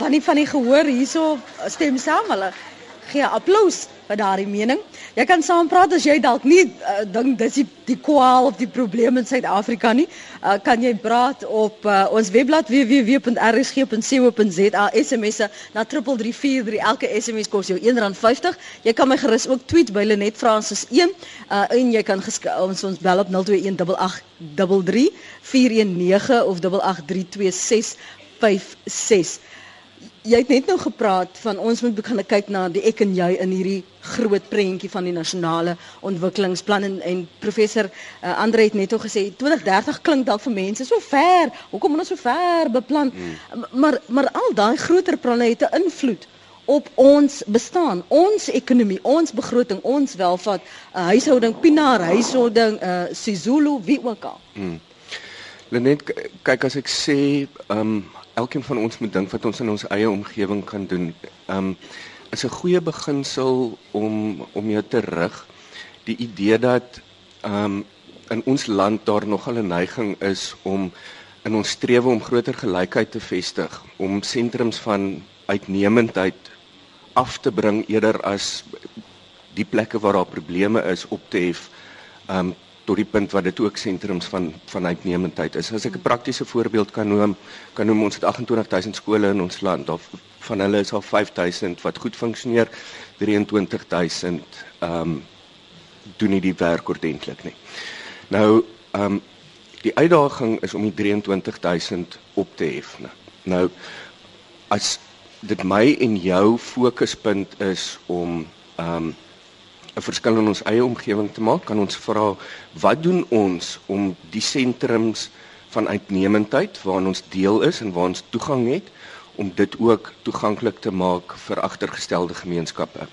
[SPEAKER 1] Die van die gehoor hierso stem saam. Hulle gee applous vir daardie mening. Jy kan saampraat as jy dalk nie uh, dink dis die, die kwaal of die probleem in Suid-Afrika nie. Uh, kan jy praat op uh, ons webblad www.rsg.co.za SMS'e na 3343. Elke SMS kos jou R1.50. Jy kan my gerus ook tweet by Lenet Francis 1 uh, en jy kan ons ons bel op 0218833419 of 883256 jy het net nou gepraat van ons moet begin kyk na die ek en jy in hierdie groot prentjie van die nasionale ontwikkelingsplan en, en professor uh, Andre het net ook gesê 2030 klink dalk vir mense so ver. Hoekom moet ons so ver beplan? Hmm. Maar maar al daai groter planne het 'n invloed op ons bestaan, ons ekonomie, ons begroting, ons welvaart, uh, huishouding, pinaar, huishouding, uh, Sisulu, wie ook al. Hmm.
[SPEAKER 2] Lenet kyk as ek sê, ehm um, elkeen van ons moet dink wat ons in ons eie omgewing kan doen. Um is 'n goeie beginsel om om jou te rig die idee dat um in ons land daar nogal 'n neiging is om in ons strewe om groter gelykheid te vestig, om sentrums van uitnemendheid af te bring eerder as die plekke waar daar probleme is op te hef um tot die punt wat dit ook sentrums van van uitnemendheid is. As ek 'n praktiese voorbeeld kan noem, kan noem ons het 28000 skole in ons land. Daar van hulle is al 5000 wat goed funksioneer. 23000 ehm um, doen nie die werk ordentlik nie. Nou ehm um, die uitdaging is om die 23000 op te hef. Nou as dit my en jou fokuspunt is om ehm um, 'n verskil in ons eie omgewing te maak, kan ons vra wat doen ons om die sentrums van uitnemendheid waaraan ons deel is en waar ons toegang het om dit ook toeganklik te maak vir agtergestelde gemeenskappe.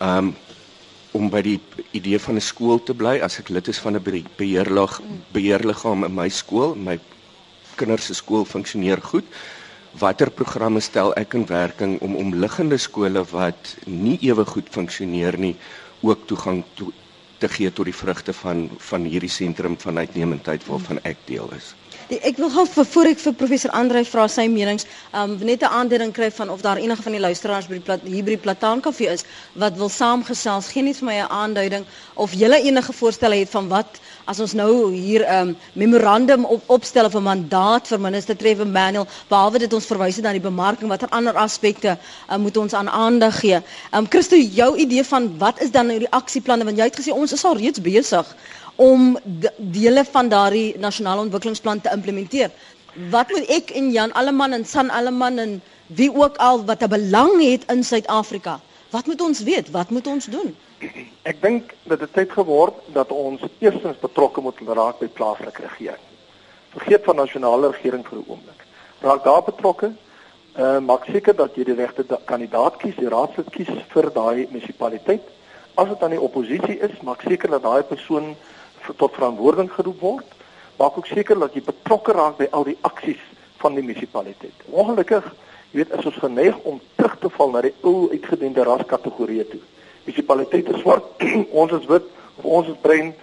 [SPEAKER 2] Um om by die idee van 'n skool te bly as ek lid is van 'n beheerlig beheerliggaam in my skool, my kinders se skool funksioneer goed. Watter programme stel ek in werking om omliggende skole wat nie ewe goed funksioneer nie ook toegang to, te gee tot die vrugte van van hierdie sentrum van uitnemendheid waarvan ek deel is.
[SPEAKER 1] Die, ek wil gou voor ek vir professor Andre vra sy menings, um net 'n aanduiding kry van of daar enige van die luisteraars by die plat, hier by die Plataan Kafee is wat wil saamgesels. Geen net vir my 'n aanduiding of julle enige voorstelle het van wat as ons nou hier 'n um, memorandum op, opstel of 'n mandaat vir minister Trevor Manuel, behalwe dit ons verwys het na die bemarking, watter ander aspekte um, moet ons aan aandag gee? Um Christo, jou idee van wat is dan nou die aksieplanne want jy het gesê ons is al reeds besig om dele van daardie nasionale ontwikkelingsplan te implementeer. Wat moet ek en Jan Alleman en San Alleman en wie ook al wat 'n belang het in Suid-Afrika? Wat moet ons weet? Wat moet ons doen? [clears throat]
[SPEAKER 5] Ek dink dit tyd geword dat ons eerstens betrokke moet raak by plaaslike regering. Vergeet van nasionale regering vir 'n oomblik. Raak daar betrokke. Uh maak seker dat jy die regte kandidaat kies, die raadslid kies vir daai munisipaliteit. As dit aan die oppositie is, maak seker dat daai persoon tot verantwoording geroep word. Maak ook seker dat jy betrokke raak by al die aksies van die munisipaliteit. Ongelukkig, jy weet, is ons geneig om terug te val na die ou uitgediende raskategorieë toe. Munisipaliteite swart, [clears throat] ons is wit, ons is bruin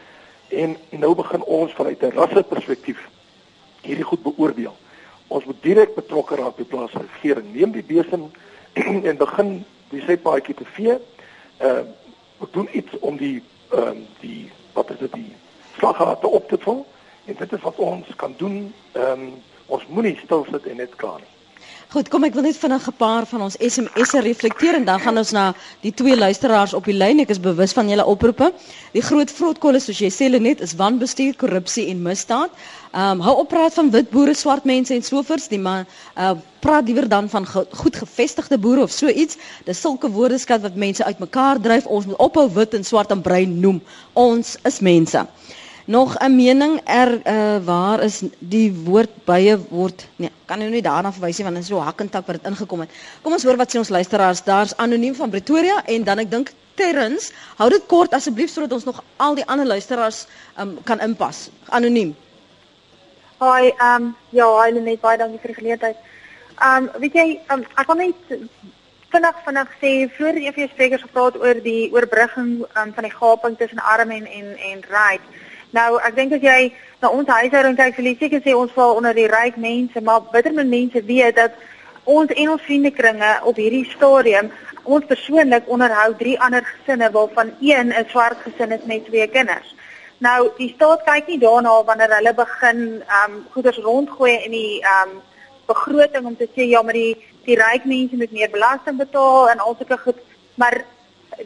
[SPEAKER 5] en nou begin ons vanuit 'n rasseperspektief hierdie goed beoordeel. Ons moet direk betrokke raak by plaaslike regering. Neem die besem [clears throat] en begin die setpaadjie te vee. Ehm uh, doen iets om die ehm uh, die wat is dit die slaggate op te vul en dit is wat ons kan doen. Ehm um, ons moenie stil sit en net kla nie.
[SPEAKER 1] Goed, kom ek wil net vinnig 'n paar van ons SMS'e reflekteer en dan gaan ons na die twee luisteraars op die lyn. Ek is bewus van julle oproepe. Die groot vrotkolle soos jy sê net is wanbestuur, korrupsie en misdaad. Ehm um, hou op praat van wit boere, swart mense en sovoorts, die man uh praat liewer dan van ge goed gevestigde boere of so iets. Dis sulke woordeskat wat mense uitmekaar dryf. Ons moet ophou wit en swart en bruin noem. Ons is mense. Nog 'n mening er uh, waar is die woord baie word nee, kan nou nie daarna verwys nie want dit is so hak en tak wat dit ingekom het. Kom ons hoor wat sê ons luisteraars. Daar's anoniem van Pretoria en dan ek dink Terrens, hou dit kort asseblief sodat ons nog al die ander luisteraars um, kan inpas. Anoniem.
[SPEAKER 9] Hi, ehm um, ja, hi net baie dankie vir die geleentheid. Ehm um, weet jy, um, ek wil net vinnig vinnig sê vroeër een van die sprekers gepraat oor die oorbrugging um, van die gaping tussen arm en en en ryk. Nou, ek dink as jy na ons huishouding kyk, sal jy seker sê ons val onder die ryk mense, maar bitter min mense weet dat ons en ons vriendekringe op hierdie stadium ons persoonlik onderhou drie ander gesinne waarvan een 'n swart gesin is met twee kinders. Nou, die staat kyk nie daarna wanneer hulle begin ehm um, goederes rondgooi in die ehm um, begroting om te sê ja, maar die die ryk mense moet meer belasting betaal en alsoos goed, maar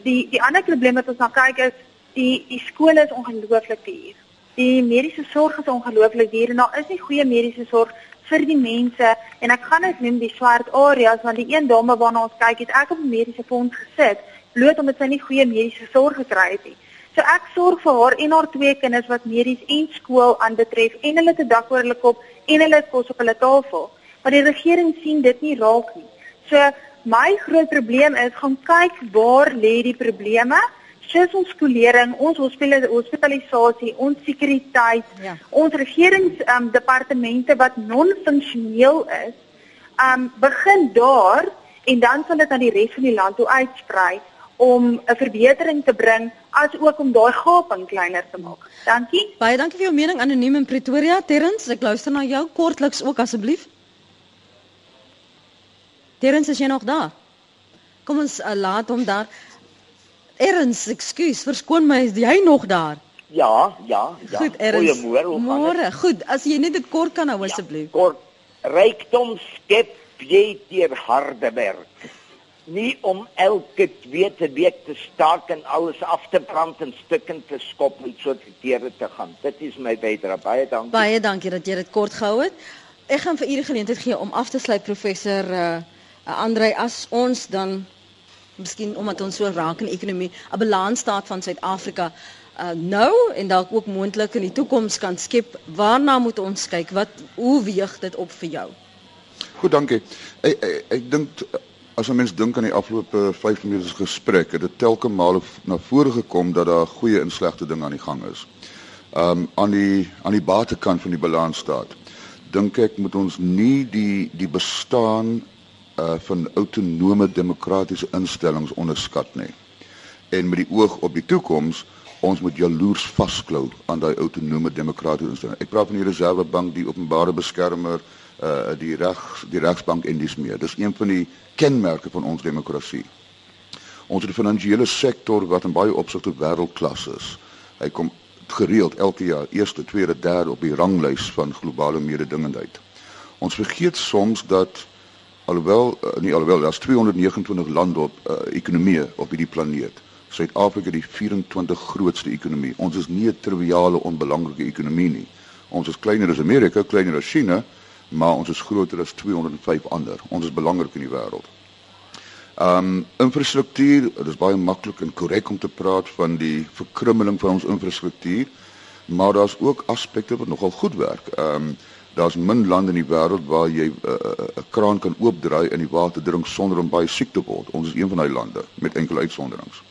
[SPEAKER 9] die die ander probleem wat ons nou kyk is die die skole is ongelooflik duur. Die mediese sorg is ongelooflik duur en daar is nie goeie mediese sorg vir die mense en ek gaan dit noem die swart areas want die een dame waarna ons kyk het ek op 'n mediese fonds gesit bloot omdat sy nie goeie mediese sorg gekry het nie. So ek sorg vir haar en haar twee kinders wat medies en skool aanbetref en hulle te dak oor hulle kop en hulle kos op hulle tafel. Maar die regering sien dit nie raak nie. So my groot probleem is gaan kyk waar lê die probleme soos ons skolering, ons hospitalisasie, ons sekuriteit, ja. ons regerings um, departemente wat non-funksioneel is, um begin daar en dan sal dit aan die res van die land toe uitsprei om 'n verbetering te bring as ook om daai gaping kleiner te maak. Dankie.
[SPEAKER 1] Baie dankie vir jou mening anoniem in Pretoria. Terrens, ek luister na jou kortliks ook asseblief. Terrens, is jy nog daar? Kom ons uh, laat hom daar. Erns, ekskuus, verskoon my, is jy nog daar?
[SPEAKER 10] Ja, ja, ja.
[SPEAKER 1] Goed, Erns. Môre. Goed, as jy net dit kort kan hou ja, asseblief.
[SPEAKER 10] Ja, kort. Rykdom skep jy deur harde werk. Nie om elke tweede week te staak en alles af te brand en stukken te skop en so te teere te gaan. Dit is my bydrae. Baie dankie.
[SPEAKER 1] Baie dankie dat jy dit kort gehou het. Ek gaan vir u die geleentheid gee om af te sluit professor uh Andrei as ons dan miskien omdat ons so raak in ekonomie, 'n balansstaat van Suid-Afrika uh, nou en dalk ook moontlik in die toekoms kan skep. Waarna moet ons kyk? Wat hoe weeg dit op vir jou?
[SPEAKER 4] Goed, dankie. Ek ek, ek dink as 'n mens dink aan die afgelope 5 minute se gesprek, het dit telke male na vore gekom dat daar goeie en slegte dinge aan die gang is. Um aan die aan die buitekant van die balansstaat dink ek moet ons nie die die bestaan uh van autonome demokratiese instellings onderskat nie. En met die oog op die toekoms, ons moet jaloers vasklou aan daai autonome demokratiese instellings. Ek praat van die Reservebank, die openbare beskermer, uh die reg die regsbank en dis meer. Dis een van die kenmerke van ons demokrasie. Ons het 'n finansiële sektor wat in baie opsigte wêreldklas is. Hy kom gereeld elke jaar eerste, tweede, derde op die ranglys van globale mededingendheid. Ons vergeet soms dat alhoewel uh, nie alhoewel daar's 229 lande op uh, ekonomie op hierdie planeet. Suid-Afrika die 24 grootste ekonomie. Ons is nie 'n triviale onbelangrike ekonomie nie. Ons is kleiner as Amerika, kleiner as China, maar ons is groter as 205 ander. Ons is belangrik in die wêreld. Um infrastruktuur, dit is baie maklik en korrek om te praat van die verkrummeling van ons infrastruktuur, maar daar's ook aspekte wat nogal goed werk. Um daar's min lande in die wêreld waar jy 'n uh, uh, uh, kraan kan oopdraai en die water drink sonder om baie siek te word. Ons is een van daai lande met enkele uitsonderings.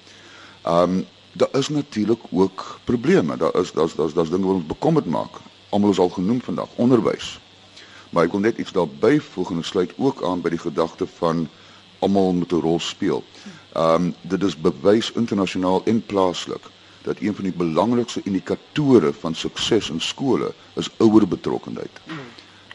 [SPEAKER 4] Um daar is natuurlik ook probleme. Daar is daar's daar's daar's dinge wat ons bekommerd maak. Almal is al genoem vandag, onderwys. Maar ek wil net iets daar byvoeg en sluit ook aan by die gedagte van almal moet 'n rol speel. Um dit is bewys internasionaal en plaaslik dat een van die belangrikste indikatore van sukses in skole is ouer betrokkenheid.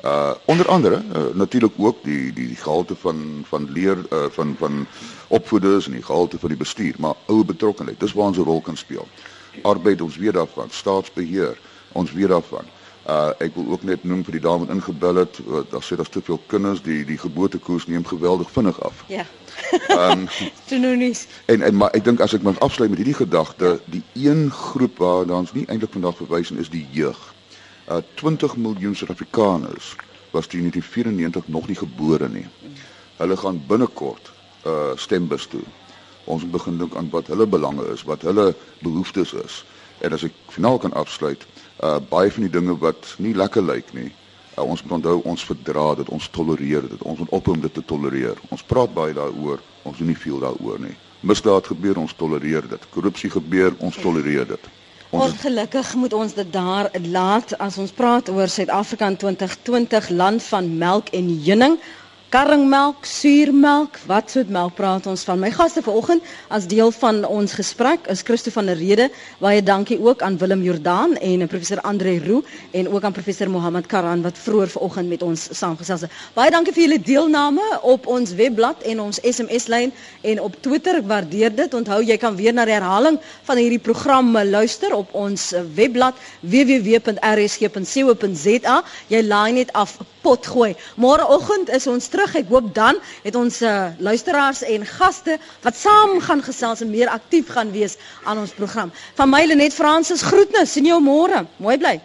[SPEAKER 4] Uh onder andere uh, natuurlik ook die die die gehalte van van leer uh, van van opvoeders en die gehalte van die bestuur, maar ouer betrokkenheid, dis waar ons 'n rol kan speel. Arbeid ons weet daarvan, staatsbeheer, ons weet daarvan. Uh ek wil ook net noem vir die dame wat ingebel het, daar sê daar's te veel kinders, die die geboortekoers neem geweldig vinnig af.
[SPEAKER 1] Ja. Ehm [laughs] um,
[SPEAKER 4] en en maar ek dink as ek mag afsluit met hierdie gedagte, die een groep waar ons nie eintlik vandag verwys is die jeug. Uh 20 miljoen Suid-Afrikaners was teen 1994 nog nie gebore nie. Hulle gaan binnekort uh stembus toe. Ons moet begin dink aan wat hulle belange is, wat hulle behoeftes is. En as ek finaal kan afsluit, Uh baie van die dinge wat nie lekker lyk nie. Uh, ons moet onthou ons verdra dit, ons tolereer dit. Ons moet ophou om dit te tolereer. Ons praat baie daaroor, ons doen nie veel daaroor nie. Misdaad gebeur, ons tolereer dit. Korrupsie gebeur, ons tolereer dit.
[SPEAKER 1] Ons Ongelukkig moet ons dit daar laat as ons praat oor Suid-Afrika in 2020 land van melk en heuning karringmelk, suurmelk, wat soort melk praat ons van? My gaste vanoggend as deel van ons gesprek is Christo van der Rede. Baie dankie ook aan Willem Jordaan en professor Andre Roo en ook aan professor Mohammed Karan wat vroeër vanoggend met ons saamgesels het. Baie dankie vir julle deelname op ons webblad en ons SMS lyn en op Twitter. Ek waardeer dit. Onthou jy kan weer na die herhaling van hierdie program luister op ons webblad www.rsg.co.za. Jy laai net af pot gooi. Môreoggend is ons terug. Ek hoop dan het ons uh, luisteraars en gaste wat saam gaan gesels en meer aktief gaan wees aan ons program. Van my Lenet Fransis groetnis. Sien jou môre. Mooi bly.